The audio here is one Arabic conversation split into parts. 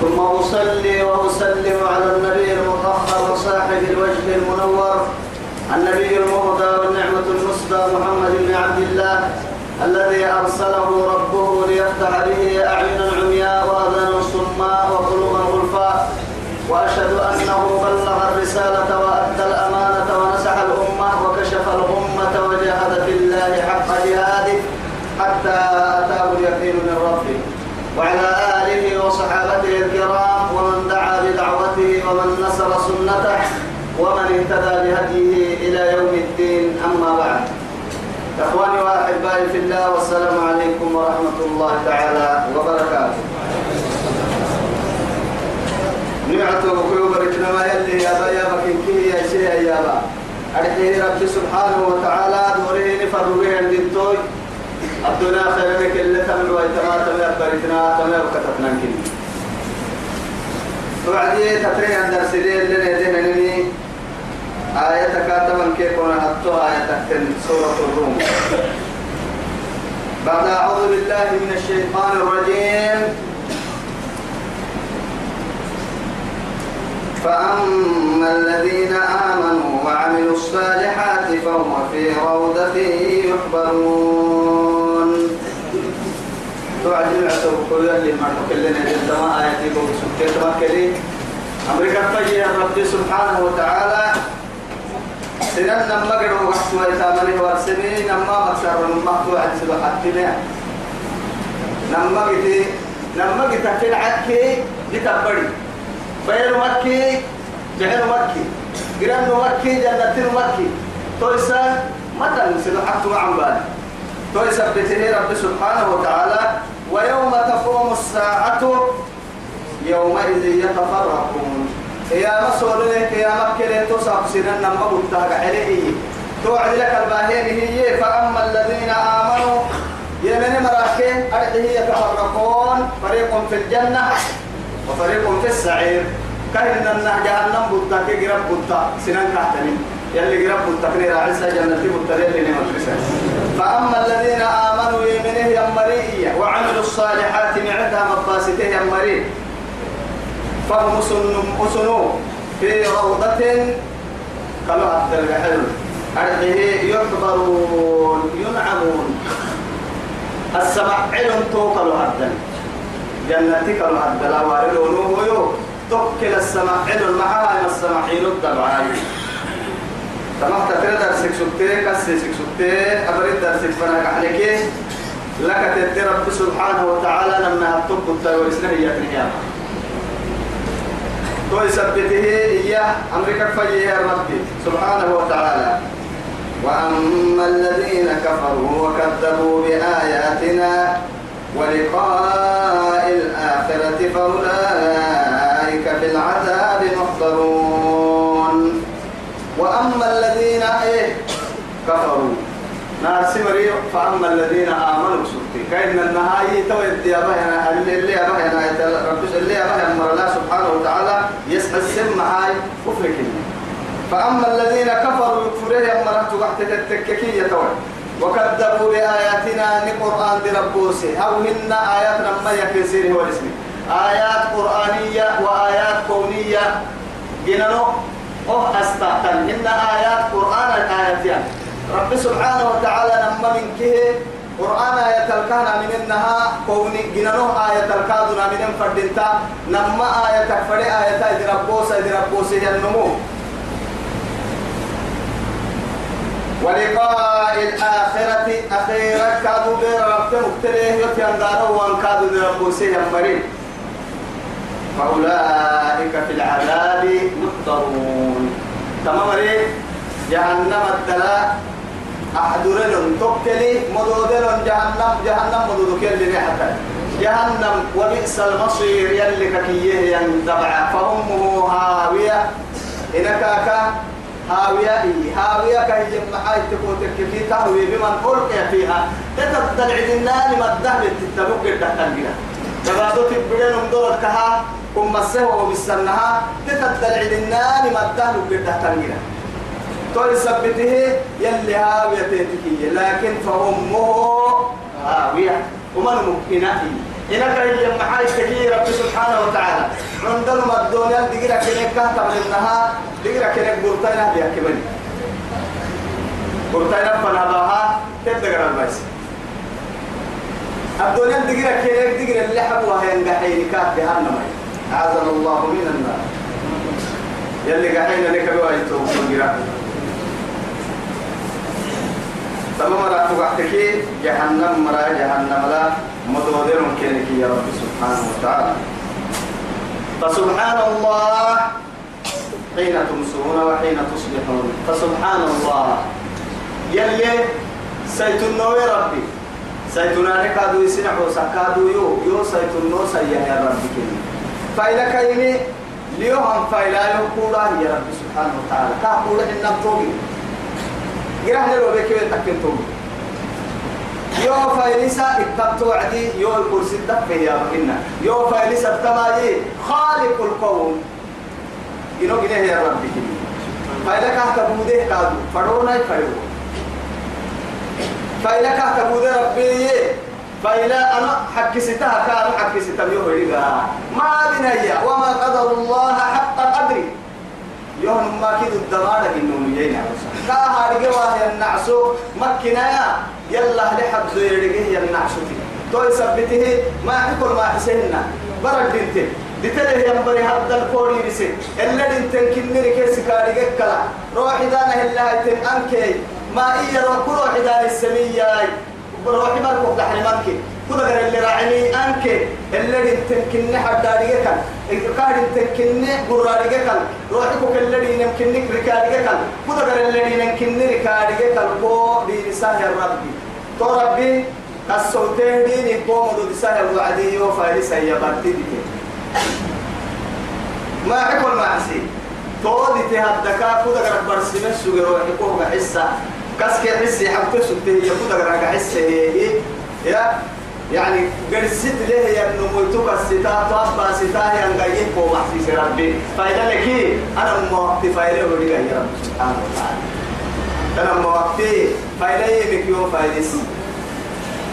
ثم أصلي وأسلم على النبي المطهر وصاحب الوجه المنور النبي المهدى والنعمة المسدى محمد بن عبد الله الذي أرسله ربه ليفتح به أعينا عمياء وأذانا صماء وقلوبا غلفاء وأشهد أنه بلغ الرسالة وأدى الأمانة ونسح الأمة وكشف الأمة وجاهد في الله حق جهاده حتى أتاه اليقين من ربه. وعلى آله ومن نصر سنته ومن اهتدى بهديه إلى يوم الدين أما بعد. إخواني وأحبائي في الله والسلام عليكم ورحمة الله تعالى وبركاته. نعته وكيو بركنا ما يلي يا با بكين كي يا شيء يا با. أرحيه رب سبحانه وتعالى دوره نفرغه عند التوي. الدنيا خير لك اللي تمر ويتما تمر بريتنا تمر وكتبنا كن وبعدين تترين عند السرير لنا دينا نمي آية كاتبا كيف كنا حطوا آية تكتن سورة الروم. بعد أعوذ بالله من الشيطان الرجيم. فأما الذين آمنوا وعملوا الصالحات فهم في روضة يحبرون. توعدين عسو كل اللي ما آياتي بوسكت مكلي أمريكا فجي رب سبحانه وتعالى سنن نما قدوا وقت ويتامني ورسمي نما مكسر نما تو عن سبا حتنا نما قتي نما قتي عكي بتبري بير مكي جهل مكي قرن مكي جنة مكي تويسا متى نسل حق عن بالي بته رب سبحانه وتعالى ويوم تقوم الساعة يومئذ يتفرقون. يا مسؤول لك يا مكة تصاب سنن نما بتاع عليه توعد لك الباهين هي فأما الذين آمنوا يمن مراكين أرده يتفرقون فريق في الجنة وفريق في السعير. كهن النه جهنم بوتا كي جرب بوتا سنن كهتني يلي جرب بوتا كني راعسة جنة بوتا اللي نمت فأما الذين آمنوا يمنه يمري وعملوا الصالحات معدها مقاسته يمري فهم سنوا في روضة كما عبد الحلم أرضه يحضرون ينعمون. السمع علم توكل عبدا. جنتك العبد لا وارلون هو توكل السمع علم معها السمع حين الدبعاي تمام أبرد لك رب سبحانه وتعالى لما هتوك التاور إسنه هي تنيا تو يثبته إياه أمريكا فجيه ربي سبحانه وتعالى. وأما الذين كفروا وكذبوا بآياتنا ولقاء الآخرة فأولئك في العذاب محضرون وأما الذين إيه كفروا. ناس مريء فأما الذين آمنوا سبتي كأن النهاية تويد يا بهنا اللي يا بهنا رب اللي يا بهنا مر الله سبحانه وتعالى يسمع السم هاي كفرك فأما الذين كفروا يكفرون يا مرات وقت التككية تويد وكذبوا بآياتنا نقرآن دربوسي أو هن آيات لما يكسير هو الاسم آيات قرآنية وآيات كونية. جنانو أه أستعتن إن آيات قرآن الآيات يعني. رب سبحانه وتعالى لما من كه. قرآن آية الكهنة من إنها كوني جنانو آية الكادنا من فردنتا. نما آية فري آية دربوسة دربوسة النمو. ولقاء الآخرة أخيرا كادوا بير ربك مكتليه يتيان داره وأن كادوا دربوسيه مرين فأولئك في العذاب محضرون تمام جهنم الدلاء. أحضرن تقتلي مدودن جهنم جهنم مدودك اللي حتى جهنم وبئس المصير يلي ككيه يندبع. فأمه هاوية إنك أكا هاوية إيه هاوية كهي جمعاي تقوتك كي تهوي بمن ألقي فيها. عدنا لما الدهب تتبوك الدهب تبادو تبدين امدورت كها كم مسه وبسنها تتبدل عدنا لما الدهب الدهب تو يثبته يلي هاوية تتكي لكن فأمه هاوية. ومن ممكنه إنك هي محاي تجي رب سبحانه وتعالى. عندنا الدنيا دقيرة كنك كهتم لنها دقيرة كنك برتانا بيها كمني برتانا فنباها تبدأ البايس الدنيا دقيرة كنك دقيرة اللي حبوها ينقحين كات جهنم أعاذنا الله من النار. يلي قحين لك بوايتهم دقيرة تمام راتبك جهنم مرا جهنم لا. مدودر كينك يا رب سبحانه وتعالى. فسبحان الله حين تمسون وحين تصبحون. فسبحان الله يلي سيتنو يا ربي. سيتنا كادو يسنع وسكادو يو يو سيتنو سيا يا ربي كني فإذا كيني ليوهم فإلا يقولا يا رب سبحانه وتعالى. كاقول إنك توبي. جرحنا لو بكي تكن توبي يو فايلسا اتبتو عدي يو الكرسي الدفه يا مكنا يو فايلسا التماجي خالق القوم. إنو جنيه يا ربي. كني فايلا كهتا بوده كادو فرونا يفرو فايلا كهتا بوده ربي. فايلا أنا حكستها كانوا حكستها يوه ما بنيا وما قدر الله حق قدري. يوم ما كيد الدمار إنه يجينا كاها رجوا النعسو مكنا يلا لحد زيرجه هي النعسو تو يثبته ما يقول ما حسينا. برد دينتين دتله ينبري هذا الكوري بس إلا دينتين كنني كيس كاري كلا روحي دانا هلا تن أنكي. ما إيا روح روحي دانا السمية. روحي مركب تحرمانك كذا غير اللي راعني أنك اللي تمكن حد داريك كان كاد تمكن براريك كان روحك كل اللي يمكن ركاديك كان كذا غير اللي يمكن ركاديك كان كو دين ساه ربي تو ربي الصوتين دين كو مدو ساه وعدي يو فارس هي بارتي دي ما حكم ما عسي تو دي تهدكا كذا غير برسمه سوغ روحك كو حسه كسك حسي حبت سوتي. يكذا غير حسه يا يعني قرست له يا نموتك الستا طابا ستا يا نغيه كو محسيس ربي فايدا لك أنا ما وقت فايدا ودي يا رب سبحانه وتعالى أنا ما وقت فايدا يمك يوم فايدس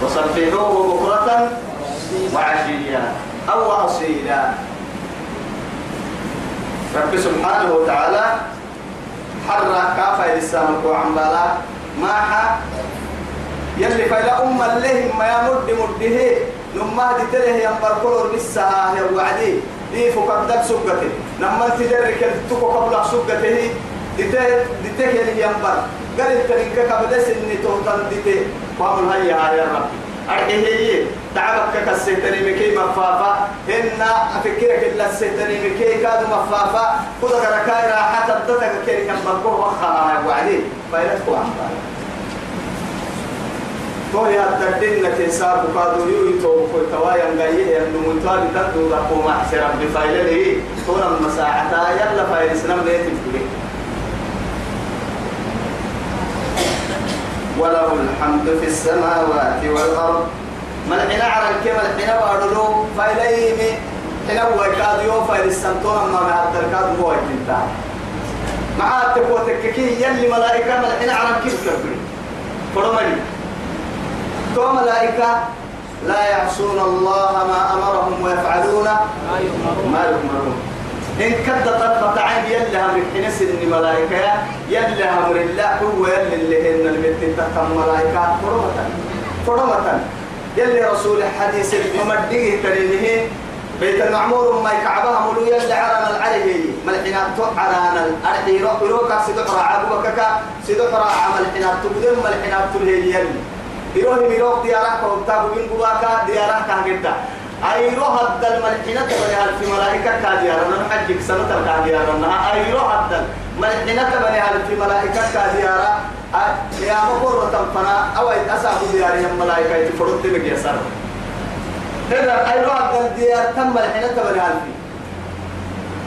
وصبحوه بكرة وعشيا أو أصيلا رب سبحانه وتعالى حرك كافة لسانك وعمبالا ما يلي فإلى أم الله ما يمد مده. نما دي تله ينبر كل رسها يا وعدي دي فقدك سقته نما تدرك تكو قبل سقته دي دي تكل ينبر قال التريك قبل سن توتن دي قام هيا يا رب أرحيه تعبك كسيتني مكي مفافا إن أفكرك إلا سيتني مكي كاد مفافا خذ ركاي راحة. تدتك كي ينبر كل وخها يا وعدي فإلى تكو عمبالا تو يا تدين كيسار بقادو يو يتو كل توايا غايه انه متوال تدو رقو ما حسر بفايل لي تونا مساعتا يلا فايل سنم ليه تقولي وله الحمد في السماوات والارض ملحنا على الكلمة الحين بارلو فايليمي حين هو كاد يو فايل السمتون ما مع الدركات هو كنتا مع التقوتك كي يلي ملائكة ملحنا على الكلمة كبري فرمني تو ملائكة لا يعصون الله ما أمرهم ويفعلون ما يؤمرون. إن كدت فتعين يلي هم حنس إن ملائكة يلي هم الله هو يلي اللي هن المتن تحت ملائكة. فرمة فرمة يلي رسول الحديث ممديه ترينه بيت المعمور ما يكعبها ملو يلي عرنا العربي ملحنا عرنا الأرحي روك سيدحرا عبوكك سيدحرا عمل حنا تقدم ملحنا تلهي يلي. يروح ميروك ديارك وبتاع بين قواك ديارك كهجدا أيرو هذا الملحنة تبني هل في ملائكة كديارنا نحجك سنة كديارنا أيرو هذا ملحنة تبني هل في ملائكة كديارا يا مقر وتنفنا. أو أسابو ديارهم ملائكة. يتفرد تبك يا سر. إذا أيرو هذا الديار تم ملحنة تبني هل في.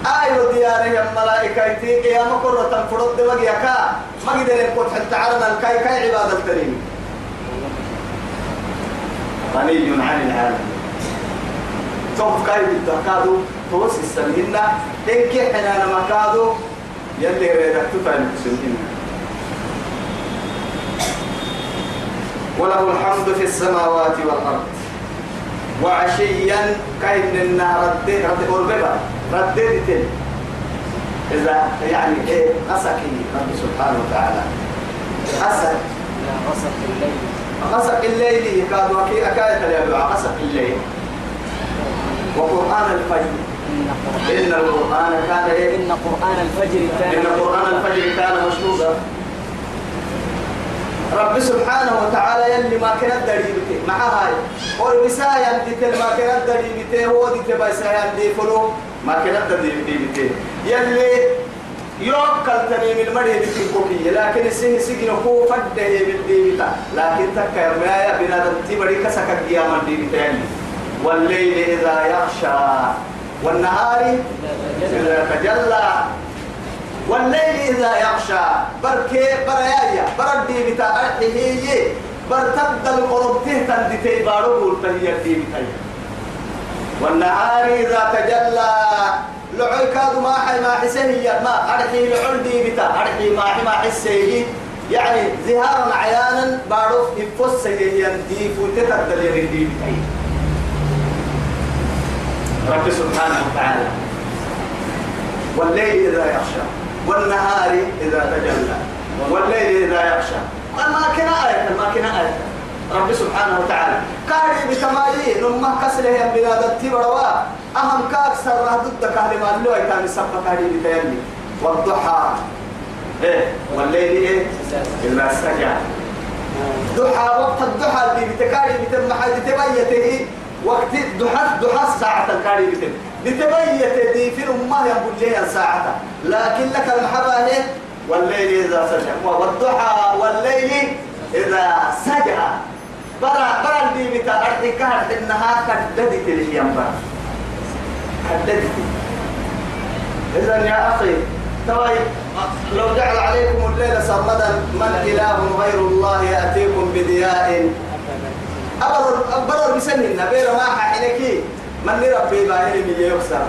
آيو دياره الملائكة تيك يا مكرة تنفرد دمج يكا ما قدر يقول حتى عرنا الكاي كاي عبادة الكريم غني عن العالم. توف كاي بالتكادو توس السمهن إنك حنا مكادو يلي ريدك تفعل السمهن وله الحمد في السماوات والأرض. وعشيا كاين النهر رد رد أوربيبا رددت إذا يعني إيه أسكي رب سبحانه وتعالى. أسك غسق الليل. غسق الليل يكاد وكي أكاية اليابع غسق الليل. وقرآن الفجر. إن القرآن كان إيه؟ إن قرآن الفجر كان إن قرآن الفجر كان مشهودا. رب سبحانه وتعالى يلي ما كانت دريبته مع هاي. والمسايا يمدي ما كانت دريبته هو دي تبا سايا يمدي فلو. ما كانت دريبته يلي يوكل تني من مري بتكوكي لكن السه سجن هو فده بالديبتا لكن تكا يا بنادم تبري كسك قيام الديبتا والليل إذا يغشى والنهار إذا تجلى. والليل إذا يغشى بركي برايا بردي بتاع هي برتد القرب تهتن دتي بارو قلت هي دي بتاعي والنهار إذا تجلى. لعي كادو ما حي ما حسيه ما أرحي لعل دي بتا أرحي ما حي ما حسيه يعني ظهارا عيانا بارو يفوس هي دي فوتت الدليل دي بتاعي رب سبحانه وتعالى. والليل إذا يغشى والنهار إذا تجلى والليل إذا يغشى الماكنة آية الماكنة آية رب سبحانه وتعالى. كاري بتمايي نما كسله يا بلاد التبروا. أهم كاكسر ضد كهل ما لو كان سبب كاري بتيمي. والضحى. إيه؟ والليل إيه؟ إذا سجى ضحى وقت الضحى اللي بتكاري بتم حاجة تبيته. وقت الضحى الضحى الساعة الكاري بتم. بتبيت دي في الأمة يقول لي ساعة. لكن لك المحبة هي والليل إذا سجى والضحى والليل إذا سجى برا برا دي بتا أرتكار إنها كددت الهيام برا. كددت إذا يا أخي طيب لو جعل عليكم الليل سرمدا من إله غير الله يأتيكم بدياء؟ أبرر أبرر بسن النبي ما حينكي من ربي باهر من يكسر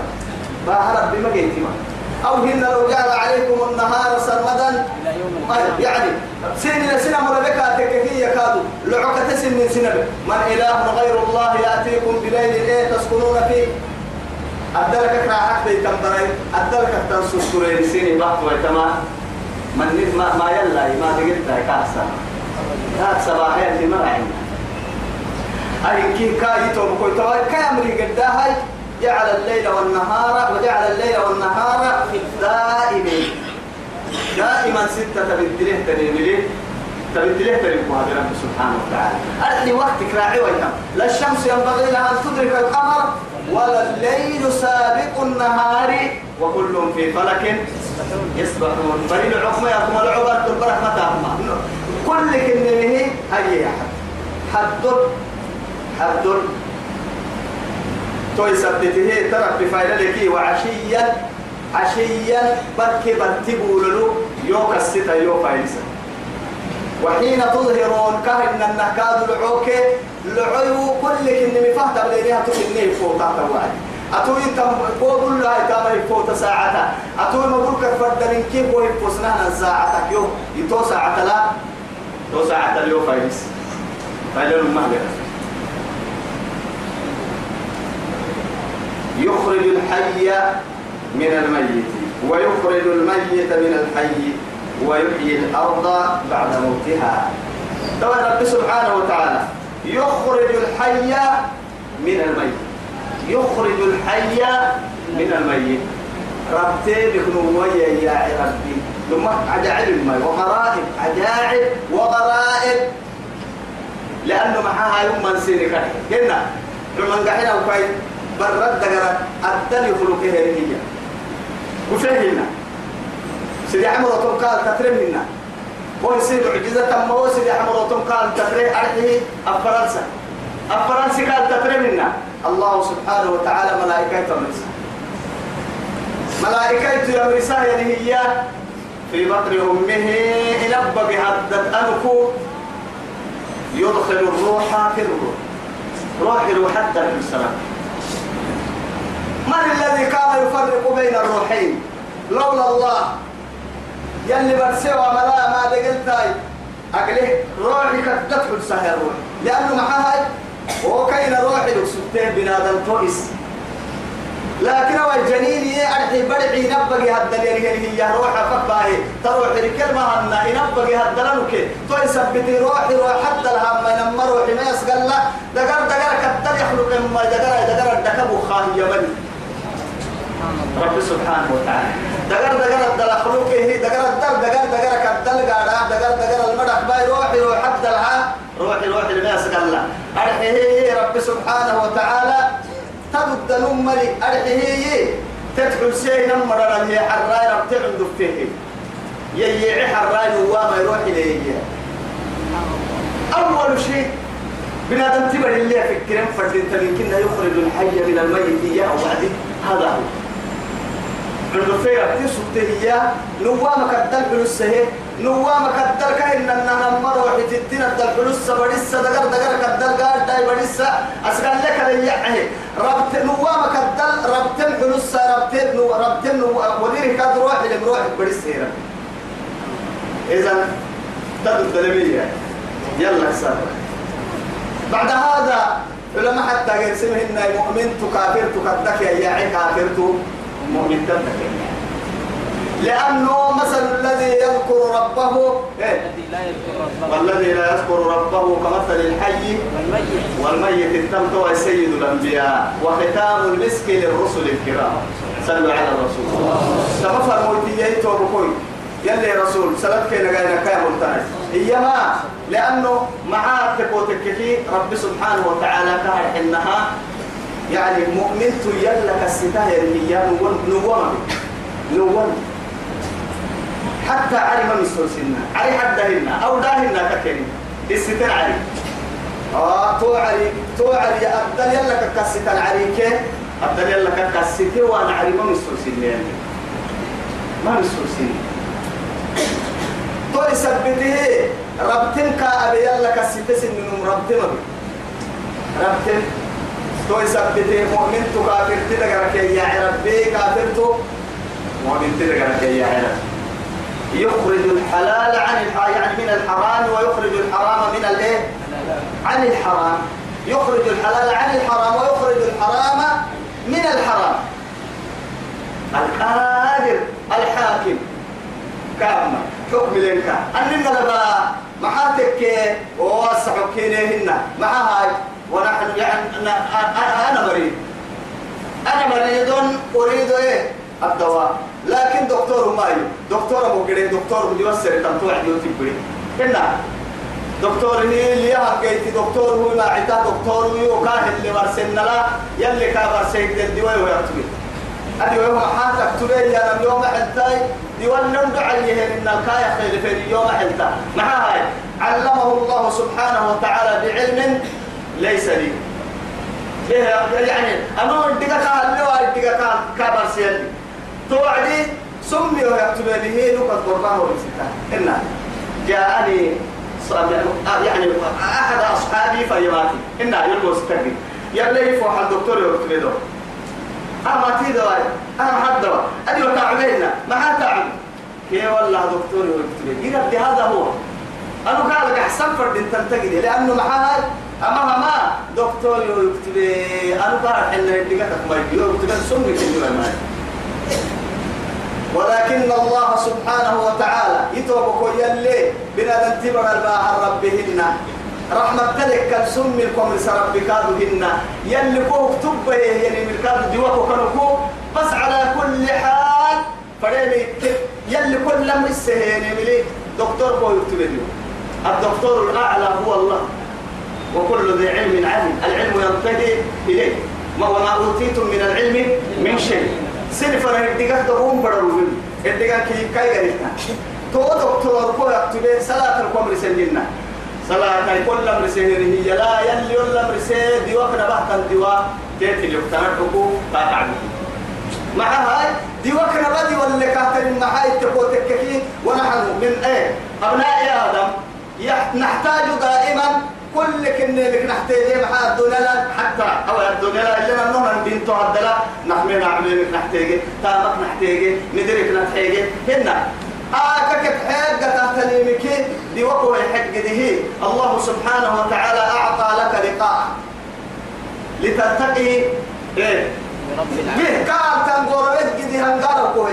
باهر ربي ما جيتما أو هن لو جعل عليكم النهار سرمدا طيب يعني سن سنة مربكة تكفي يكادوا لعقة سن من سنة من إله غير الله يأتيكم بليل إيه تسكنون فيه؟ أدلك كرا حق تنبري أدلك تنسو سوري سيني بحث ويتما من ما ما يلا ما تقلت كاسا كاس صباحيا في مرعين أي كي كاي توم كوي توي كامري قد هاي جعل الليل والنهار وجعل الليل والنهار في الدائمين دائما ستة تبدله تنملي تبدله تنمو هذا رب سبحانه وتعالى. أرحي وقتك راعي ويتم لا الشمس ينبغي لها أن تدرك القمر ولا الليل سابق النهار وكل في فلك يسبحون. فريد العقمة يقوم العبر تبرح متاهما كل كلمه هي حد حد حد توي سبته ترى بفايدة لك. وعشيا عشيا بركي برتبوا له يوك الستة يوك فايسة وحين تظهرون كهن النكاد العوك العيو كل كن مفهد بلينها تكنيه فوق تحت الوعي أتوي تم قول لا يتام فوق ساعة. أتوي ما بقول كفر دلين كيف هو يفوسنا ساعتك يوم يتو ساعة لا تو ساعة اليوم فايس فايلون المهلك يخرج الحي من الميت ويخرج الميت من الحي ويحيي الأرض بعد موتها. طبعا رب سبحانه وتعالى يخرج الحي من الميت. يخرج الحي من الميت. ربتي بكم يا ربي. ثم عجائب الماء وغرائب عجائب وغرائب. لأنه معها يوم من سيني هنا لما قحنا وكاي برد دقرة الدل يخلقه هي وفهنا سيدي عمرو قال تترم منا هو يصير معجزة ما سيدي عمرو قال تترم أرحيه الفرنسا الفرنسي قال تترم منا الله سبحانه وتعالى ملائكة تمسك ملائكة يا مرسايا هي في بطن أمه إنبا بهدت أنكو يدخل الروح في الروح. روح حتى السلام من الذي كان يفرق بين الروحين لولا الله يلي برسوا ملا ما دقلتاي أقله روحي تدخل سهر روح لأنه معها وكاين روحي لك سبته بنادم توئس لكن هو الجنين أرحي برعي نبقي هدل يلي هي روح فقاهي تروح الكلمة هنا ينبقي هدل لك تو يثبتي روحي روح حتى الهم لما روحي ما يسقل له دقر دقر كتر يخلق ما دقر دقر الدكب خاهي يمني رب سبحانه وتعالى. دقر دقر الدل خلقه دقر الدل دقر دقر كتل قاعدة دقر دقر المدح باي روحي روح الها روحي روحي لما يسقل له أرحي رب سبحانه وتعالى. تبد نمري. أرحيه تدخل سي نمر هي حراي رب تعند فيه يي حراي وما يروح إليه أول شيء بنادم تبر اللي في الكريم فردين تلكنا يخرج الحي من الميت إياه وعدي هذا هو. عنده فيها تسوت هي نوامك الدل فلوس هي نوامك الدل كهن أنها مرة وحتتين الدل فلوس بديس دقر دقر كدل قاعد داي بديس أسقال لك اللي يعني ربط نوامك الدل ربط فلوس ربط نو ربط نو ودير كاد روح اللي مروح بديس هنا. إذا تدل الدلمية يلا سار بعد هذا لما حتى قال سمهن مؤمن تكافر تكدك يا عي كافرت. مؤمن تبتك. لأنه مثل الذي يذكر ربه إيه؟ الذي لا يذكر ربه. والذي لا يذكر ربه كمثل الحي والميت. والميت التمت سيد الأنبياء وختام المسك للرسل الكرام. صلوا على الرسول. تمفر موتي توبكوي يلي رسول سلطك نقاينا كام التنس إيما لأنه معاك تكوتك رب سبحانه وتعالى كهر إنها يعني مؤمن يلا كالستاه هي نوم نوم نوم حتى علم من سلسلنا علي حدهن أو داهن ككريم. الستر علي. آه تو علي. تو علي. أبدل يلا كالستر عليك أبدل يلا كالستر وأنا علم من سلسلنا ما من سلسلنا تو يثبته ربتن كأبي يلا كالستر سنن ربتن ربتن تو يثبته مؤمن تو كافر تدقرك يا ربي كافر تو. مؤمن تدقرك يا ربي. يخرج الحلال عن الحرام يعني من الحرام ويخرج الحرام من الايه؟ عن الحرام. يخرج الحلال عن الحرام ويخرج الحرام من الحرام. القادر الحاكم. كام حكم لك أننا لبا محاتك وواسع كينيهن مع هاي. ونحن أنا, أنا مريض. أنا مريض أريد إيه؟ الدواء. لكن دكتور ماي. دكتور أبو كده دكتور مجوسر تنتوع ديوتي كده كنا دكتور هي اللي حقيتي دكتور هو ما عتا دكتور هو كاهل اللي ورسلنا لا يلي كابر سيد الدواء ويكتب أدي يوم حاتك تبي يا لم يوم حلتاي. ديوان نمد عليه إن الكاية خير في اليوم حلتا. مع هاي علمه الله سبحانه وتعالى بعلم ليس لي. يعني أنا الدقة اللي هو الدقة كابر سيدي. توعدي سمي ويكتب به نقط قربان ورسكا إن جاءني يعني أحد أصحابي فيماتي. إن يلقوا ستكري يبلي فوح الدكتور يكتب له. أما تي دواي أنا حد دواء أدي وتعبينا ما حتعب كي والله دكتور يكتب. إذا بهذا هو. أنا قال لك أحسن فرد تنتقدي لأنه معها أما ما دكتور يكتب أنا قال إن الدقة ما يكتب سمي كلمة ولكن الله سبحانه وتعالى يتوبك يلي بنا ننتبر الباح ربهن. رحمة تلك كالسم الكم ربك هن يلي كوك تبه يعني من كاد ديوك كنكو بس على كل حال فريني يلي كل لم السهيني ملي. دكتور بو يكتب الدكتور الأعلى هو الله. وكل ذي علم علم العلم ينتهي إليه. ما وما أوتيتم من العلم من شيء. سنف أنا الدقات دقوم بدرون الدقات كي كاي غريتنا تو دكتور كو يكتب صلاة القمر سنجنا صلاة كل أمر سهره هي لا يلي ولا أمر سهر ديوا كنا بحث الديوا تأتي اللي اقتنعتكو لا تعمل مع هاي دي وكنا بدي ولا كاتر المحاي تكوتككي ونحن من إيه؟ أبناء آدم. يح- نحتاج دائما كل كنا لك نحتاج مع الدنيا حتى أو الدنيا لا الا انه بنت عدلا نحمل نعمل نحتاج. تامك نحتاج. ندرك نحتاج. هنا. آكك حاجة تهتليمك دي وقوة الحق دي الله سبحانه وتعالى أعطى لك لقاء. لتلتقي. إيه؟ به كان تنقر بيت هنقر كوي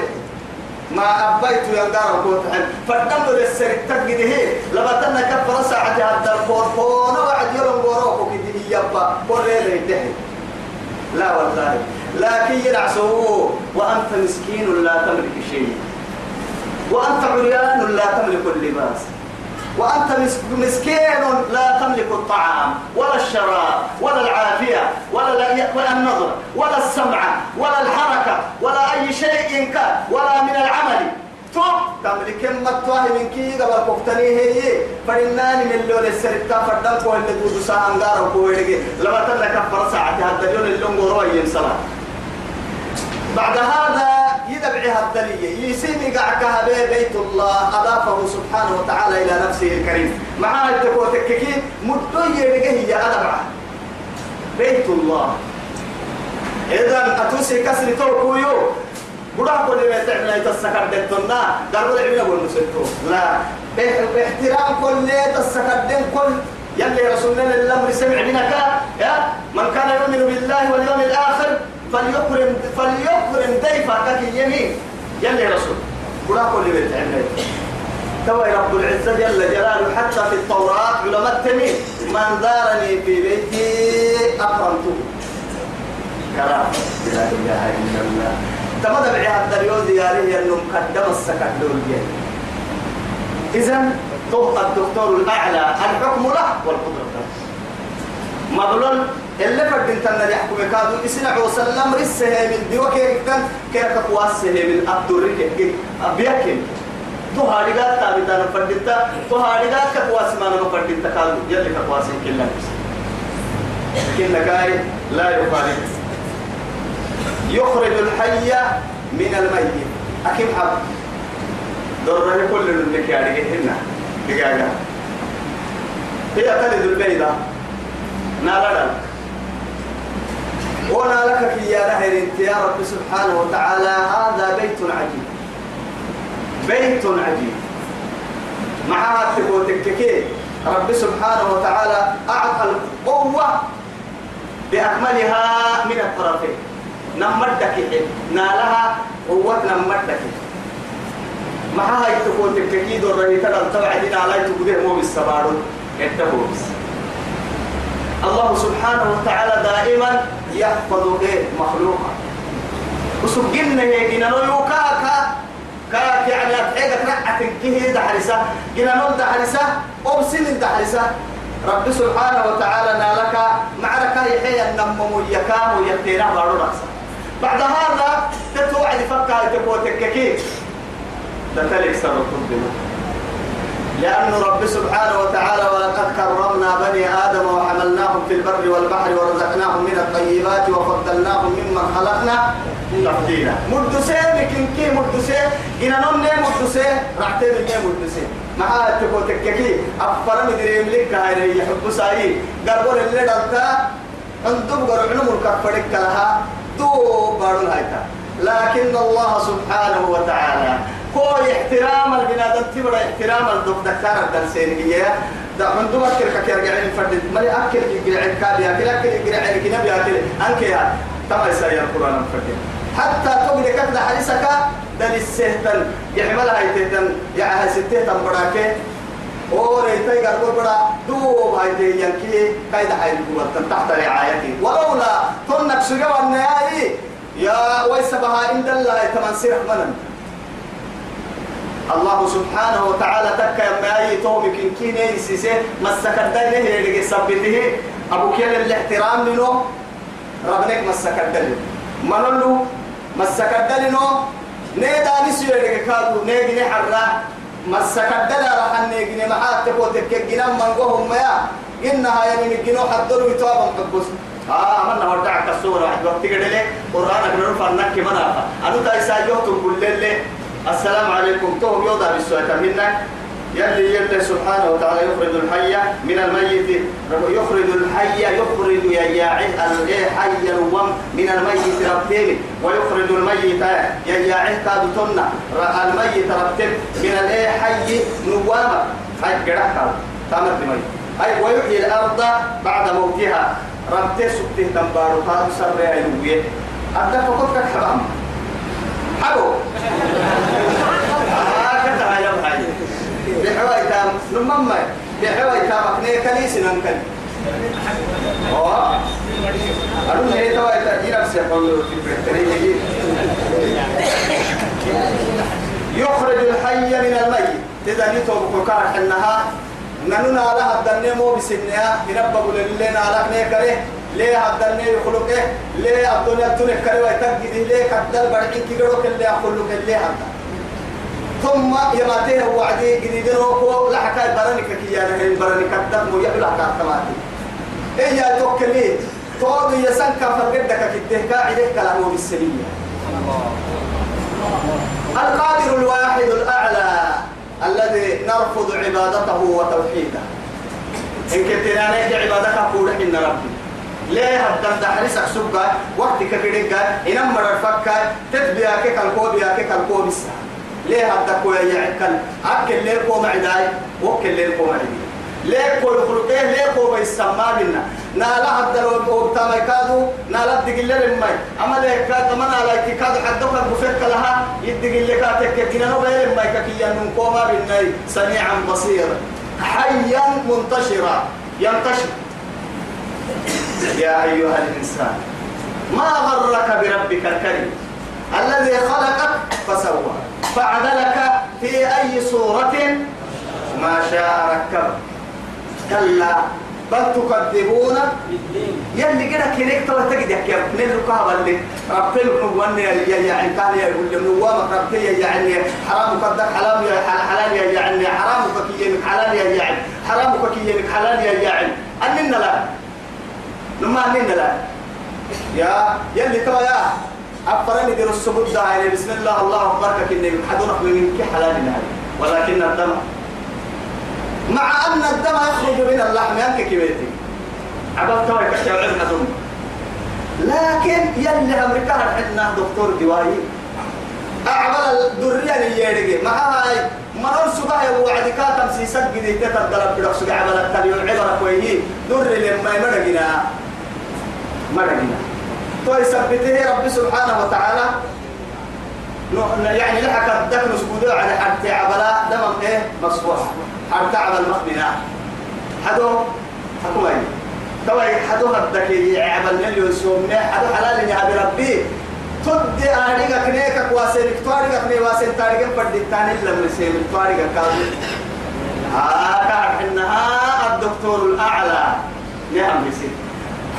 ما أبيت ينقر كوي فدم للسرق تجد هي لما تنا كفر ساعة هذا الفور فور وعد يوم وروك كده يبا. وريله يدهي. لا والله. لكن ينعسوه وأنت مسكين لا تملك شيء. وأنت عريان لا تملك اللباس. وأنت مس- مسكين لا تملك الطعام ولا الشراب ولا العافية ولا لا- ولا النظر ولا السمع ولا الحركة ولا أي شيء كان ولا من العمل. توب تملك ما تواه من كي قبل كفتني هي. فإنني من اللون السرطة فردم كو اللي دودو غارو كو يلقي لما تلا كفر ساعة هذا اليوم اللون قروي صلاة بعد هذا يدبعها الدليل يسيني قعكها بي بيت الله أضافه سبحانه وتعالى إلى نفسه الكريم. معاه التكو تككين مدوية لقيه يا أدبعة. بيت الله. إذا أتوسي كسر توكو يو. بڑا كل ما تعمل يتسكر دتنا قالوا العلم يقول مسلتو لا. باحترام كل يتسكر دين كل. يلي رسولنا الأمر سمع منك. يا من كان يؤمن بالله واليوم الآخر فليكرم فليكرم ضيفك اليمين يلي. رسول. بڑا كل تعمل توي رب العزة جل جلاله حتى في التوراة علماء التميم من دارني في بيتي أكرمته. كلام لا إله إلا الله. تمام بعها الدريو دياري أنه مقدم السكت دول إذا تبقى الدكتور الأعلى الحكم له والقدرة له. مظلول اللي انت اللي يحكم كادو اسنع وسلم رسه من ديو كيركتن كيرك قواسه من عبد الرك ابيكن تو هاريغا تابتا نفردتا تو هاريغا كقواس ما نفردتا كادو يلي كقواس كلا كلا كاي لا يخالف يخرج الحي من الميت. أكيد حب ضرره كل اللي كاري هنا. دقاقة هي تلد البيضة. نالا وأنا لك في يا نهر انت يا رب سبحانه وتعالى هذا بيت عجيب. بيت عجيب. معها تكوتككي رب سبحانه وتعالى أعطى القوة بأكملها من الطرفين. نمدك نالها قوة نمدك. معها تكوتككي دور رهي تدل تبعدين على تقوده مو بالسبارو التبوس الله سبحانه وتعالى دائما يحفظ إيه مخلوقا. وسجلنا هي جنا يوكاكا. كاك يعني أتحيقك رعة كيه دحرسة. جنا نول دحرسة أبسن دحرسة. رب سبحانه وتعالى نالك معرك يحيى النمم يكام ويكتينا بارو رأسا بعد هذا تتوعد فكا تكوتك كيف تتلك سر القدمة لأن رب سبحانه وتعالى ولقد كرمنا بني آدم وحملناهم في البر والبحر ورزقناهم من الطيبات وفضلناهم ممن خلقنا تفضيلا. مدسين لكن كي مدسين إن نمني مدسين رحتين مي مدسين مع تكو تككي أفر مدريم لك هاي يحب ساي. قربون اللي دلتا. عندهم قرعنهم الكفرك لها. دو بارو هايتا. لكن الله سبحانه وتعالى كوي احترام البنادم تبرا احترام الدك دكتور الدرسين هي دا عندهم أكل كير قاعد فرد كي قاعد كاد ياكل أكل قاعد كي نبي أكل. أنك يا تما يسير القرآن فرد حتى تقول كذا حديثك دل السهتن. يحمل هاي تهتن. يا هاي ستهتن براكه وريتي قرب برا دوب هاي تي ينكي كايدا هاي القوة. تحت رعايتي. ولولا تنك سجوا النهائي. يا ويسبها إن الله. تمنسير منن. الله سبحانه وتعالى تكا يما أي تومك إن كيني سيسي مسكت دينه يلقي سبته. أبو كيل الاحترام لنو؟ ربنك مسكت دينه منلو مسكت دينه نيدا نسيو يلقي كادو نيجي حرا. مسكت دينه رح نيجي معات تكو تكي جنام من قوهم يا إنها يعني نجنو حدلو يتوابا مقبوس آه أمنا ودعك الصورة واحد وقت ليه قرآن أقرأ فرنك كمان أنا تايسا يوتم كل الليل السلام عليكم. توم يوضع بالسؤال. منك يلي يلي سبحانه وتعالى يخرج الحي من الميت. يخرج الحي يخرج يا ياعي حي الوم من الميت ربتين ويخرج الميت يا ياعي كاد تنا الميت ربتين من الايه حي نوامة هاي قرحة تامر دمي هاي ويحيي الأرض بعد موتها. ربتين سبته تنبارو هذا سر يا نوية أدى فقط كحبام حبو هكذا يا بحاجة بحواي تام نمم بحواي تام أكني كنيس ننكل أوه. أنا هي توا أفسح والله في يخرج الحي من الميت. إذا نيتو بكار حنها نننا لها الدنيا مو بسنها. ينبغوا لنا على نيكره ليه الدنيا يخلقه؟ ليه الدنيا تنك كره ويتجد ليه كدل برعين كيرو كل يخلق اللي هذا ثم يماتيه وعدي جديد روكو لا حكاية برانك كي يعني برانك الدم ويبلع كاتماتي إيه يا توكلي تقعد يسنك فقدك كده قاعد كلامه بالسلية. القادر الواحد الأعلى الذي نرفض عبادته وتوحيده. إن كنت أنا عبادك أقول إن ربي. ليه هدم دحرسك سبقا وقتك كدقا إنما رفقا تتبياك كالكوبياك كالكوبسا ليه هدك ويا يعكل أكل ليه قوم عداي وكل ليه قوم عداي ليه كل خلقه؟ ليه قوم يسمى بنا نالا هدر وبتما يكادو نالا تقول لهم ماي. أما ليه كاد ما نالا يكادو حدك بفك لها يدقل لك تك كنا نبيل كي ينم قوم بنا سميعا بصيرا. حيا منتشرا. ينتشر. يا أيها الإنسان ما غرك بربك الكريم الذي خلقك فسوى؟ فعدلك في أي صورة؟ ما شاء ركب كلا بل تكذبون؟ يلي كده كنيك توا تجد يا كيف نلو كهبا اللي ربطي وني يا يعني كان يقول لي نوامك ربطي يعني حرام قدك حلال يا حلال يا يعني حرام كي حلال يا يعني حرام كي حلال يا يعني أننا لا. لما أننا لا. يا يلي توا يا أفرني دير السبود ده يعني بسم الله الله أكبر كني حدونك من كي حلال هذا ولكن الدم مع أن الدم يخرج من اللحم ينك كبيتي عبد توا يكشف عن حدون لكن يلي أمريكا عندنا دكتور دواي أعمل الدرية اللي يرجع مع هاي مرون سباع وعد كاتم سيسك جديد تتدرب في رأسك عمل التليون عبرة كويه در لما يمرقنا. مرقنا تو يثبته رب سبحانه وتعالى. يعني لحق الدكن سكودو على حتى عبلا دم إيه؟ مصفوح حتى عبل مخبنا حدو حكومي توي حدو هدك عبل مليون سوم حدو حلال يا ربي. تدي أريك كنيك كواسين تواريك كني واسين تاريك بدي تاني لما تواريك كابو آه كان إنها الدكتور الأعلى. نعم بسيط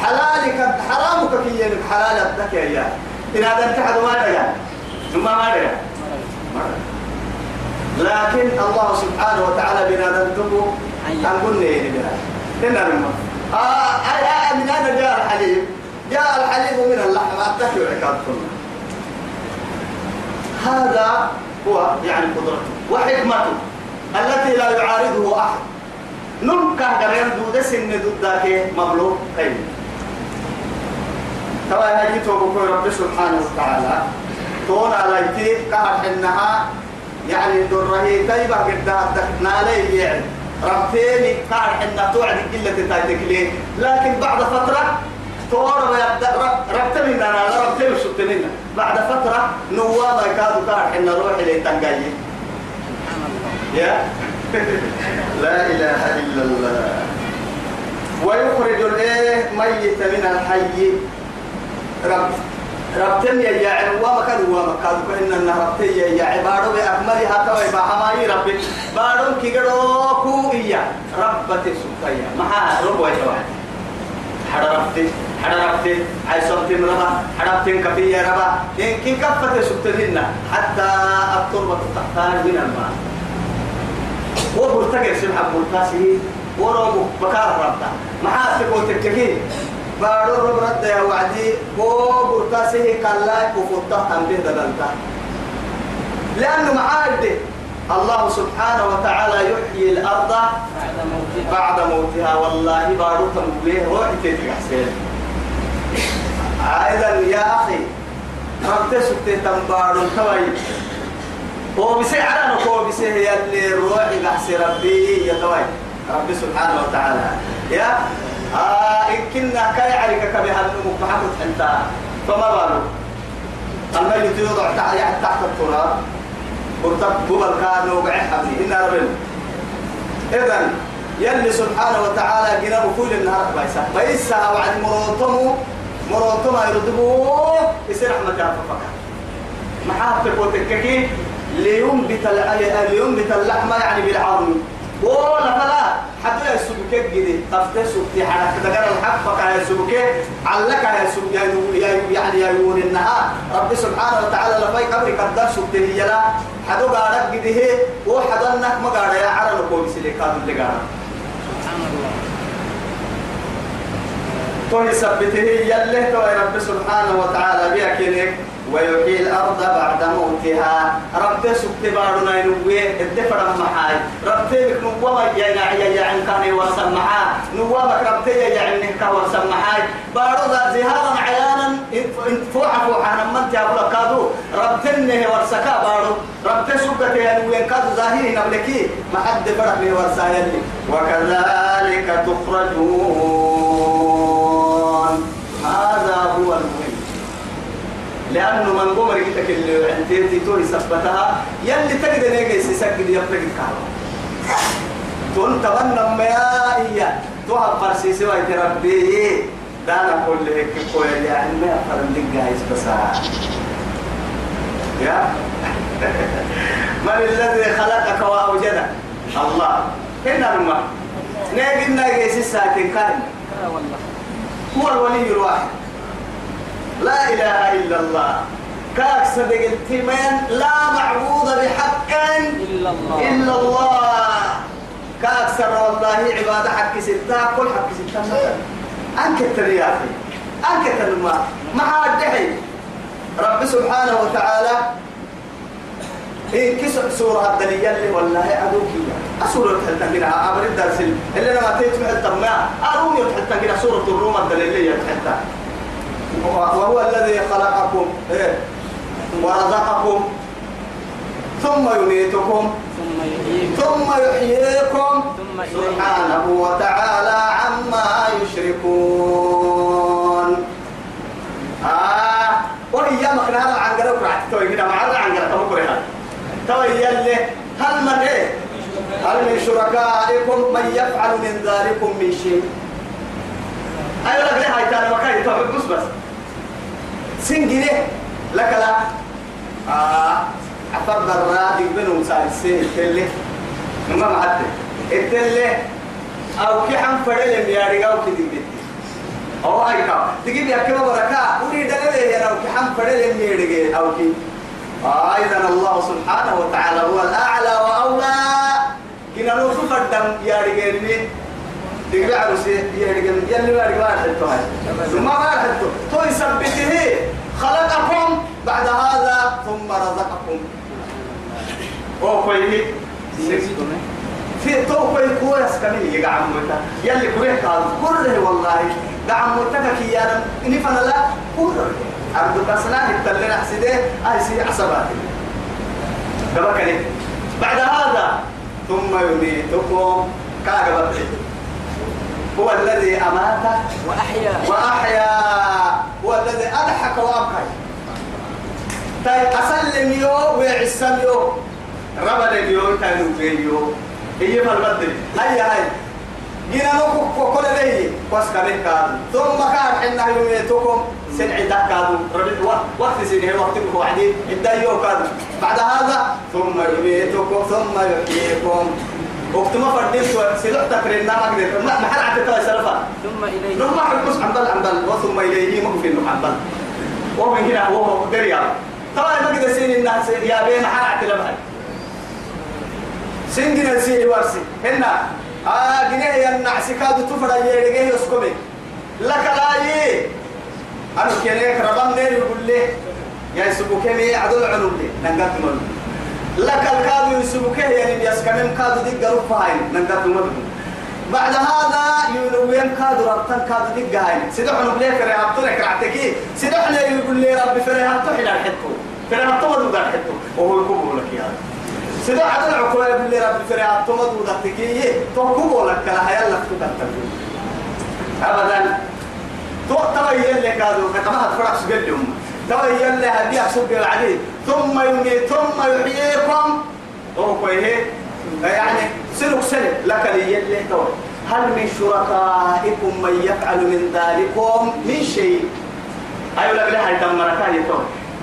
حلالك حرامك كي ينك حلال أبدك يا إن هذا انتحد ما دقا ثم ما دقا لكن الله سبحانه وتعالى بنا ننتبه أن قلنا إيه بنا لنا رمى آه آه من أنا جاء الحليب. جاء الحليب من اللحم أتكي وعكاد كنا هذا هو يعني قدرته وحكمته التي لا يعارضه أحد. نمكه غير دود سن ضدك مبلوغ. خير توا هاي توبك رب سبحانه وتعالى. تون على يتي كهر حنها. يعني درهي طيبة قد نالي يعني. ربتيني كهر حنا توعد قلة تايتك ليه؟ لكن بعد فترة تور ربت من أنا ربت وشفت منا بعد فترة نوام كادو كهر حنا روحي لي تنقاي يا؟ لا إله إلا الله. ويخرج الإيه؟ ميت من الحي. رب ربتن يا يا وما كان وما كان كنا ان ربتن يا يا عبادو باكملها توي بحماي رب بارون كيغدو كو إيا. ربتي سبتيا ما رب وجوا حرفتي حرفتي عاي صوتي مربا حرفتي كفي ربا. إن كي كفت سبتهن حتى التربة تختار من الماء. وبرتقل سبحان برتاسي ورو بكار ربتا ما حاسب وتككين بارو رب رد يا وعدي. بو برتاسه كلا كفوتا هم به دلنتا. لأنه معاد الله سبحانه وتعالى يحيي الأرض بعد موتها. والله بارو تنبيه روحي تدري حسين أيضا يا أخي رب سبت تنبارو توي هو بسي على نكو بسي هي اللي روحي بحسي ربي يا توي. ربي سبحانه وتعالى. يا آه إن كنا كاي عليك كبها النمو محمد أنت فما بالو الميت يوضع تحت تحت التراب. ورتب قبل كانوا وقع حبي إن ربنا. إذن يلي سبحانه وتعالى جناب كل النهار بايسا بايسا وعد مروتمو مروتمو يردبوه يصير أحمد جعفر محاطك وتككي لينبت لينبت اللحم يعني بالعظم. ولا فلا حتى يسبك جدي تفتح سبتي حرك تقرا الحق فكا يسبك علك يا سب يا يعني يا يون النهار. رب سبحانه وتعالى لفاي قبر قدر سبتي يلا حدو قارك جدي هي وحدنك ما قارا يا عرن كويس اللي كان اللي قارا سبحان الله تو يثبته يله تو رب سبحانه وتعالى بيكنك ويحيي الأرض بعد موتها. رب سبت بارنا ينوي الدفر محاي. رب تبك نوما يا يا يا عن كان وسمحا نوما رب تيا يا عن كان وسمحاي بارو ذا زهارا عيانا فوع فوع أنا من تقول كادو. رب تنه ورسكا بارو. رب تسبت يا نوي كادو ظاهرين قبلكي ما حد فرق لي ورسايا وكذلك تخرجون هذا هو المهم لأنه من قمر كتك اللي عندي توري سبتها يلي تقدر نيجي سيسجل يبتقي كهرباء. تون تبنى ما هي توها فرسي سوى تربي دانا كل هيك كويل يعني ما فرن لك جايز بس يا؟ من الذي خلقك وأوجدك؟ الله. هنا الماء نيجي نيجي كائن. لا والله. هو الولي الواحد. لا إله إلا الله. كاك صدق التمين لا معبود بحق إلا الله. إلا الله. كأكثر والله عبادة حق ستة كل حق ستة مثلا. أنك التريافي أنك الما مع الدحي رب سبحانه وتعالى إيه كسر سورة الدنيا اللي والله عدوك أسورة حتى كده أمر الدرس اللي أنا ما تيجي حتى ما أرومي حتى كده سورة الروم الدليلية حتى وهو الذي خلقكم إيه؟ ورزقكم. ثم يميتكم. ثم يحييكم. سبحانه وتعالى عما يشركون. آه. وهي مكنا هذا عن قرب راح توي كده مع هذا عن قرب تو كره توي يلي. هل من إيه؟ هل من شركائكم من يفعل من ذلكم من شيء؟ أيوة لك ليه هاي تاني؟ مكاي تو بس. بس سنجري لك لا. آه. عفر براد يبنوا سالسين تلي ما معد التلي أو كي حم فريل يا رجال كي تجيب أو هاي كا تجيب يا كم بركة. ولي دليل يا أو كي حم فريل يا رجال أو كي. أيضا الله سبحانه وتعالى هو الأعلى وأولى. كنا نوصف الدم يا تقول عروسي يا رجال يلي ما رجال حتى هاي ثم ما حتى تو يثبته خلقكم بعد هذا ثم رزقكم أو كويه في تو كوي كويس كمين يقع عموتا يلي كويه قال كله والله قع عموتك يا إني فانا لا كله عبد القسنا يتلنا حسيده أي سي عصباتي كما بعد هذا ثم يميتكم كاغبت هو الذي أمات وأحيا. وأحيا. هو الذي أضحك وأبكى طيب أسلم يو ويعسم يو. ربنا اليوم تانو بيو هي فالبدل هيا هاي جينا نوكو كل بس كمين كادو. ثم كان حنا يوميتكم سنع كادو. ربي وقت سنه وقت وعدي الدايو كادو. بعد هذا ثم يميتكم ثم يحييكم. وقت ما فردين سلوك تكرينا ما قدرت ما حد عتك سلفا ثم إليه. نروح القص عن بل عن بل. وثم إليه ما في إنه عن بل. وهو من هنا وهو دريا طبعا ما قدر سين الناس يا بين حرعت لبهن سين جنا سين ورسي هنا. آه جنيه يا النعس كادو تفرع يرجع يسكمي. لك لا يي. أنا كنيك ربان نير يقول لي. يا يسبوك مي عدو عنو لي. نقات من لك الكادو يسبوك يعني يسكنم كادو دي قلوب فاين نقات من بعد هذا ينوين كادو ربطان كادو دي عنو لي فري هبطونك رعتكي سيدو عنو يقول لي ربي فري هبطو حين الحدكو فري هبطو مدو قال حدكو وهو يكوبو لك يا سيدو عدو عقوة يقول لي ربي فري هبطو مدو دكتكي توكوبو لك كلا هيا لك تكتكي أبدا. تبين لك هذا كما فرق سجلهم تبين لها هدي أسوق العديد ثم يميت ثم يحييكم. هو كويه يعني سلك سلك لك لي هل من شركائكم من يفعل من ذلكم من شيء؟ أيوة لك لها دمرك هاي تو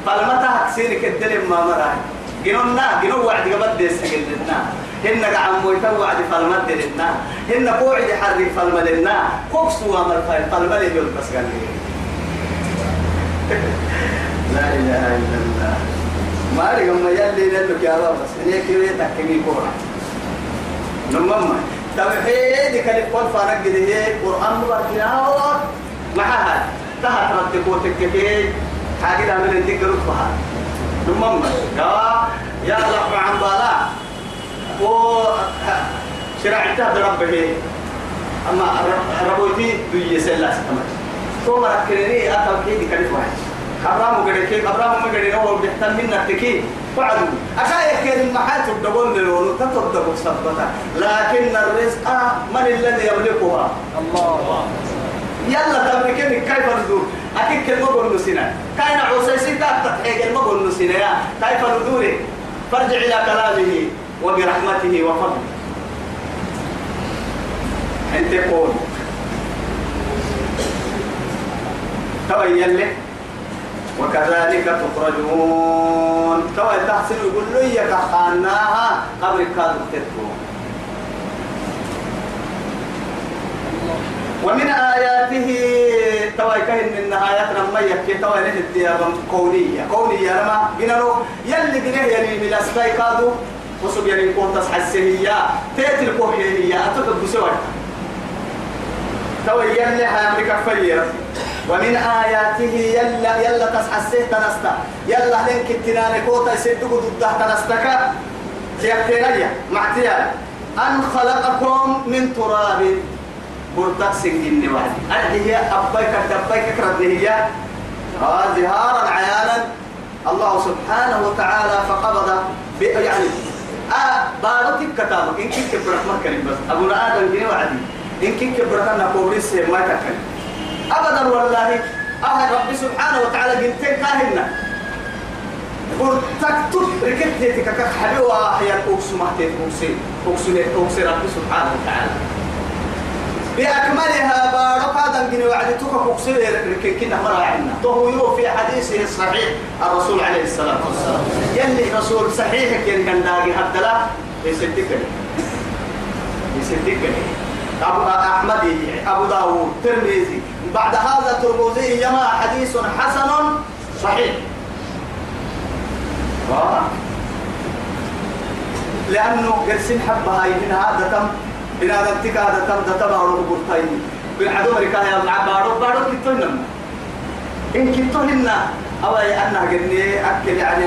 فالمتى هتسيرك الدلم ما مرأي. جنونا جنو وعد قبل دي سجلنا هن قاعد مويتا وعد فالمد لنا. هن قوعد حري فالمدنا كوكس وامر فالمد يقول بس قال لا إله إلا الله. ما لي هم يلي لك يا رب بس هنيك تحكمي كورة؟ نمما توحيد كلمة قول فانك هي قرآن مباركنا معها تحت رتكو تككي حاجة من انتك رتبها نمما يا رب عن بالا. و شرعتها بربه أما ربوتي دوي سلا ستمر. ثم ركنني أكل كيدي كلف واحد أبرام قدر كي أبرام ما قدر هو بيحتل منا تكي. فعدوا أشايك كان المحات الدبول للولو تتردق سبتا. لكن الرزق من الذي يملكها؟ الله. يلا تبركني كيف ندور أكيد كلمة قول نسينا كاين عوسيسي تحقيق كلمة قول نسينا كيف ندوري فارجع إلى كلامه وبرحمته وفضله. أنت قول تبين لك وكذلك تخرجون. تو تحسن يقول له يكحناها قبل كادو تتو ومن آياته توي كهن من آيات لما يكي توي له الديابة كونية. كونية لما بنالو يلي بنيه يلي من أسفاي كادو وصب يعني كون تصحى السهية تأتي الكوهية أتوقع بسوي توي يلي هاي أمريكا فير. ومن آياته يلا يلا تصحى السه تنستا. يلا لنك التنان كوتا يسدقوا ضده تنستك. تيكتيريا معتيا. أن خلقكم من تراب. برتك سنجن وحدي أدي هي أبيك دبيك كرد هي. آه ظهارا عيانا. الله سبحانه وتعالى فقبض يعني آه بارتك كتابك. إن كنت برحمة كريم بس. أبو آدم جني وعدي. إن كنت برحمة كوبريس ما تكلم أبدا والله أهل ربي سبحانه وتعالى جنتين كاهنا تكتب ركبتك كحبي وأحيا أقسم أحتيت أقسم أقسم أقسم ربي سبحانه وتعالى. بأكملها بارك هذا الجن وعدتك مقصد لكن كنا مرة عنا طهو في حديثه الصحيح الرسول عليه الصلاة والسلام. يلي رسول صحيح كان كان داقي حتى لا يصدقني. يصدقني. أبو أحمد أبو داود ترمذي. بعد هذا ترمذي جماعة حديث حسن صحيح. آه. لأنه قرسين حبها من هذا تم بنا دمتك هذا تم تبارو بورتاين بالعدو مريكا يا مع بارو بارو كتو نم إن كتو لنا أو أنا قلني أكل يعني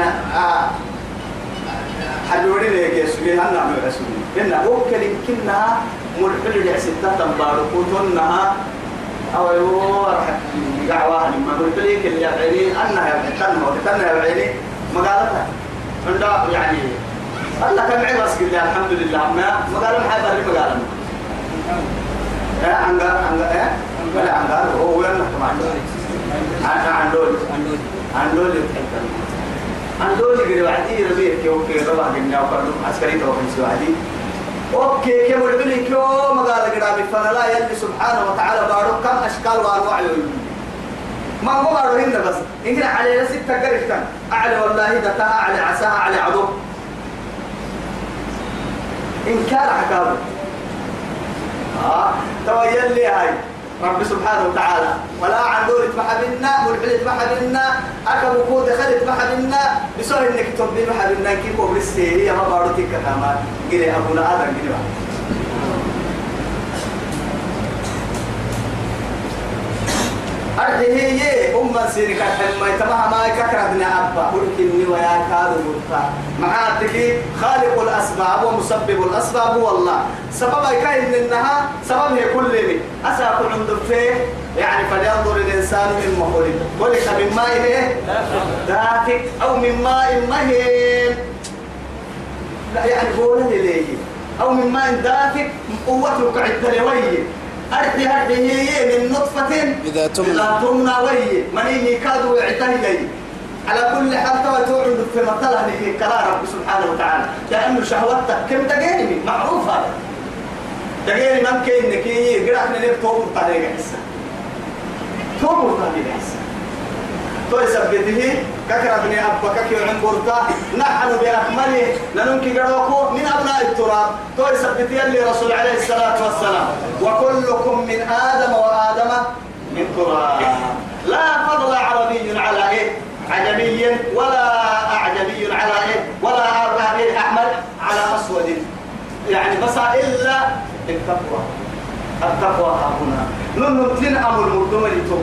حلوري لك يسوي أنا من رسول إن أوكل كنا مرحل لعستا تبارو كتونها أو يورح دعوة لما قلت لك اللي يبعيني أنا يبعيني وكتنا يبعيني مقالتها عند يعني. الله كم عيب أسكت الحمد لله. ما مقالة محل بري مقالة إيه عنقا عنقا إيه؟ ولا عنقا هو وين نحكم عنه عن عن دول. عن دول. عن دول يقول وعدي ربيع كيو كيو ربع جنيا وكردم عسكري توقف سوادي أوكي كيف يقول كيو مقالة قرابي فلا يلي سبحانه وتعالى بارو كم أشكال وأنواع ما هو بارو هنا بس. إن على ستة قريبا أعلى والله دتها أعلى عساها أعلى عدو. إنكار حكاوي آه تويل لي هاي. رب سبحانه وتعالى. ولا عن دور بنا ملحل بنا أكب كود خلت بنا بسوء إنك تبدي بنا كيف وبرسي هي ما بارتك كمان قلي أبونا آدم قلي أرحي هي أم سيرك ما يتمها ما يككردنا أبا. ولكني ويا كاد مرتا معاتك خالق الأسباب ومسبب الأسباب هو الله سبب كاين إنها سبب هي كل من. أساق عند فيه. يعني فلينظر الإنسان مما خلق خلق من ماء دافق أو من ماء مهين. لا يعني قول ليه؟ أو من ماء دافق قوته كعدة لويه أرحي هذه هي من نطفة إذا تمنى. إذا تمنى وي. مني كادوا يعتهي على كل حال توا توعد في مطلع لك كلام رب سبحانه وتعالى. لأنه شهوتك كم تجيني معروف هذا. تجيني ممكن إنك يقرأ من توبر طريقة حسا توبر طريقة حسا تو يثبته ككر ابن أبا ككي عن برتا نحن بأكمله ننكي قروكو من أبناء التراب. تو يثبته اللي رسول عليه الصلاة والسلام. وكلكم من آدم وآدم من تراب. لا فضل عربي على إيه؟ عجمي ولا أعجمي على إيه؟ ولا إيه أحمد على أسود. يعني بس إلا التقوى. التقوى ها هنا نمتن أمر مردمري تو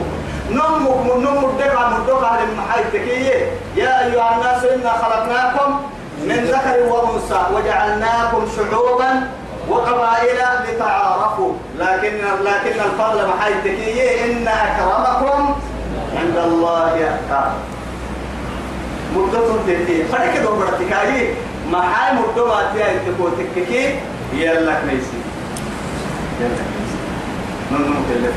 نمك من نمك دقع مردقع للمحايتكية يا أيها الناس إنا خلقناكم من ذكر وأنثى وجعلناكم شعوبا وقبائل لتعارفوا. لكن لكن الفضل محايتكية إن أكرمكم عند الله أتقاكم مدتهم تهتي فرق دو برتكاي ما حي مدو ما تيا انتكو تككي يلا كنيسي. يلا كنيسي. من من كلف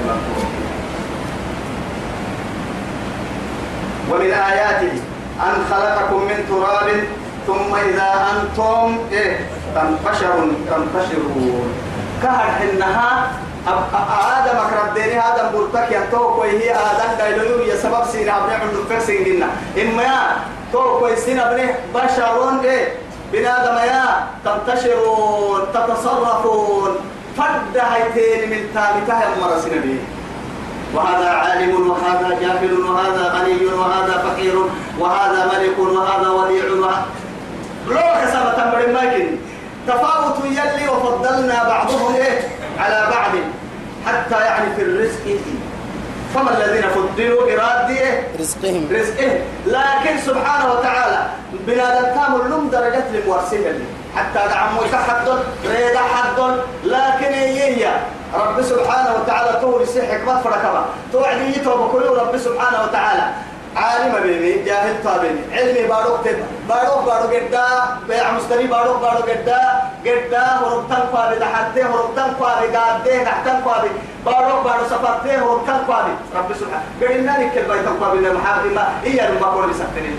ومن آياته أن خلقكم من تراب ثم إذا أنتم إيه؟ تنتشرون تنتشرون. كهر حنها آدم أكرديني آدم بورتك ينتوك وهي آدم دايلو يا سبب سينا أبني عند الفكسين جنا إما يا توك ويسين أبني بشرون. إيه؟ بنادم يا تنتشرون تتصرفون. فد هيتين من ثابتة مرسين به وهذا عالم وهذا جاهل وهذا غني وهذا فقير وهذا ملك وهذا وديع لو حسب تمر ماكن تفاوت يلي وفضلنا بعضهم إيه؟ على بعض. حتى يعني في الرزق. فما الذين فضلوا إرادة رزقهم. رزقه لكن سبحانه وتعالى بنادم كامل لهم درجات لمورسيه اللي حتى دعموا يتحدث ريد حد لكن هي؟ رب سبحانه وتعالى توري سحك ما فركبا توعدي يتوب رب سبحانه وتعالى. عالم بيني جاهل طابني علمي باروك تب. باروك باروك جدا بيع مستري باروك باروك جدا جدا هربتن قابي دحته هربتن قابي قاده تحتن قابي باروك بارو سفرته هربتن قابي رب سبحانه. قلنا قابي لما ما هي لما قول سكتني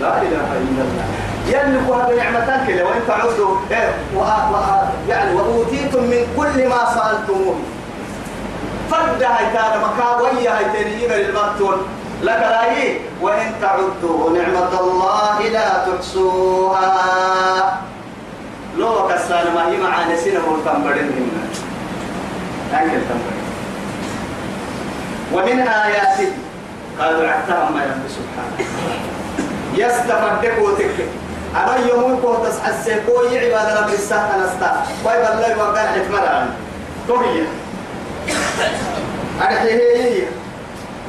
لا إله إلا الله. يملك هذا نعمتان كده وان تعودوا إيه و... و... يعني وأوتيتم من كل ما سألتموه. فرد هيتان مكا ويا هيتان يجي المقتول. لك راي وإن تعدوا نعمة الله لا تحصوها. لو كسان ما هي معانا سنة مرتبرين هنا تنبرين. ومن آياته قالوا عتها ما رب سبحانه. يستفدك وتك أنا يوم كنت تسحسي كوي عبادة رب الساعة نستا. كوي بالله وقال عن كوي. أرحيه.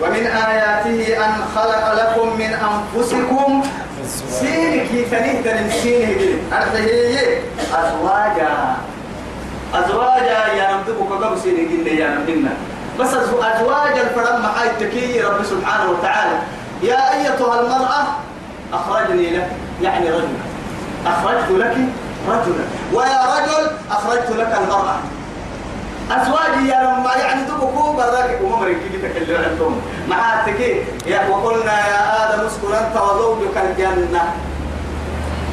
ومن آياته أن خلق لكم من أنفسكم سينك تنيه تنين سينه أرحيه. أزواجا. أزواجا يا نمتبك قبل سينه قلنا يا نمتنا بس أزواج الفرم محاي تكي رب سبحانه وتعالى. يا أيتها المرأة أخرجني لك. يعني رجلا أخرجت لك رجلا. ويا رجل أخرجت لك المرأة. أزواجي يا لما يعني تبكوا براك وممرك كي تكلم عندهم معاتك يا وقلنا يا آدم اسكن أنت وزوجك الجنة.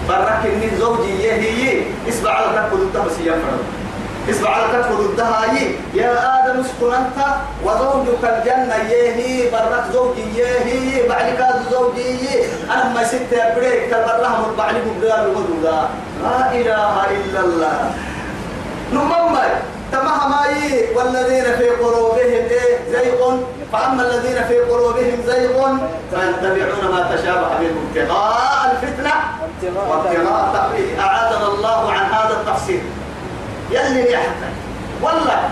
براك إن زوجي هي إسمع على الدهس يا فرد. اسمع على تأخذ الدهاي يا آدم اسكن أنت وزوجك الجنة. يهي براك زوجي يهي بعدك زوجي. أنا ما ست بريك تبرهم بعدك بدار الغدوة لا إله إلا الله. نممر تمها ماي. والذين في قلوبهم إيه زيغ. فأما الذين في قلوبهم زيغ فيتبعون ما تشابه منه ابتغاء الفتنة. وابتغاء تأويله أعاذنا الله عن هذا التفسير يلي يحتاج والله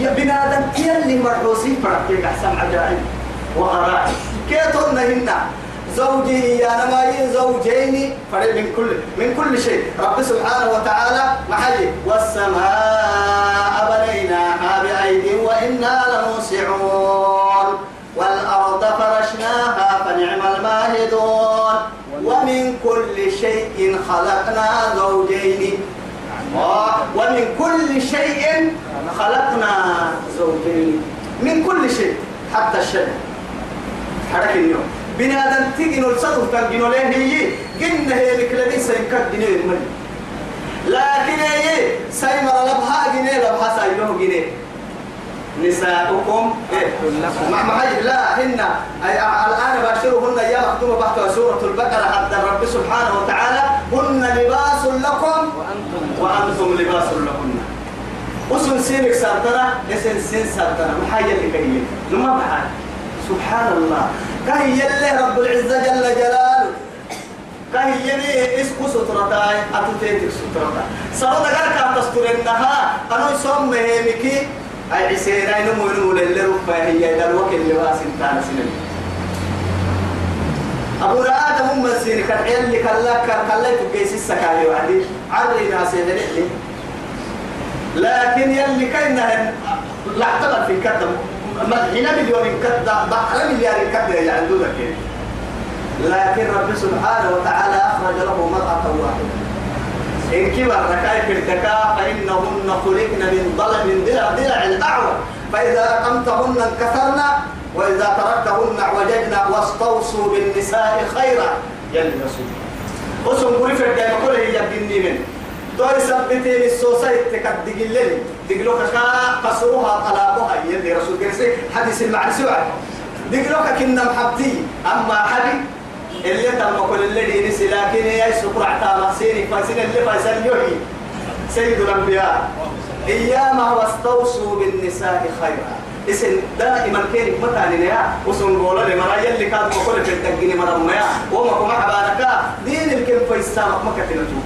يا بنادم يلي مرحوسين فرقك أحسن عجائب. وغرائب. كيتون هنا زوجي يا نماي زوجين فرق من كل من كل شيء. رب سبحانه وتعالى محي والسماء بنيناها بأيد وإنا لموسعون والأرض فرشناها فنعم الماهدون. ومن كل شيء خلقنا زوجين. ومن كل شيء خلقنا زوجين. من كل شيء حتى الشيء حرك اليوم. بني آدم تيجي نلصده كان جنو ليه؟ هي جنة هي لكلدي سيكاد جنيه الملي لكن هي سيمر لبها جنيه لبها سيلوه جنيه. نساؤكم إيه؟ ما لا هن الآن باشرهن يا مكتوبة بحث سورة البقرة حتى الرب سبحانه وتعالى هن لباس لكم وأنتم لباس لهن وسن سينك سرطنا إسن سين سرطنا محايا اللي كهي لما بحال سبحان الله. كهي اللي رب العزة جل جلاله. كهي يلي إسكو سترتاي أتوتيتك سترتاي سرطة قال تسترنها أنا يسمى مكي أي عسينا نمو نمو للي رفا هي دلوك اللي واسن تانا سنين. أبو آدم من سين كالعيال اللي كلا كلا تبقيس السكاي وعدي عري ناس يدري لكن يلي لا اعتبر في كتم هنا مليون كتم بحر مليار كتم يعني دون لكن رب سبحانه وتعالى أخرج له مرأة واحدة. إن كبر ركائب الدكاء فإنهن خلقن من ضلع من ضلع ضلع الأعور فإذا رقمتهن انكسرنا وإذا تركتهن اعوججنا واستوصوا بالنساء خيرا. يلي رسول وسن قولي في الدائما كله يبدني من دوي سبتين السوسايت تكدق الليل دقلوك كا قصروها طلابها يلي رسول كرسي حديث المعنى سوى دقلوك كنا محبتي. أما حبي اللي تم كل اللي دينس لكن يا سكر عتام سيني فاسين اللي فاسن يوهي سيد الأنبياء. إياما واستوصوا بالنساء خيرا. اسم دائما كينك متى لنيا وسن قولا لمرا يلي كاد مقول في التقيني مرا ميا وما كما حبارك دين الكم فيستامك مكة نجو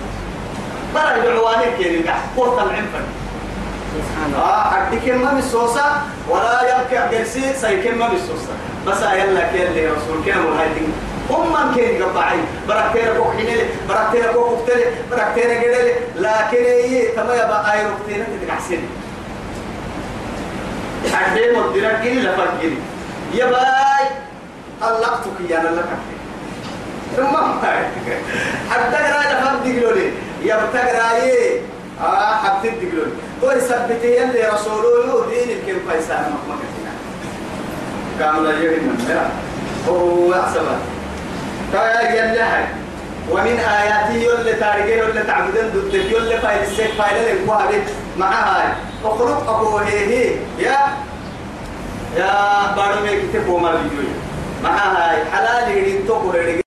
ترى العوانين كينك قوة العنفن سبحان الله. آه أديك ما بالسوسة ولا يبكي جلسي سيكون ما بالسوسة بس يلا كيل لي رسول كيل مهايتين هم من كين قطعي بركتير كوك حيني بركتير كوك كتير بركتير جدل لكن هي تما يبقى أي ركتير تتحسن حدين مدينة إلا فكري يا باي طلقتك يا أنا لك ثم حتى قراءة فرد يقولون يا بتقراء آه حبتي تقولون تو يثبتي يلي رسوله دين الكل فايسان مكمكتنا كامل يهنا هو أحسبه كايا يلي ومن آياته يلي تاريخه يلي تعبدين ضدك يلي فايل السيك فايل الكوهبت معها اخرق أبو هي هي يا يا بارمي كتبوا ما بيجوي. معها حلال يريد تقول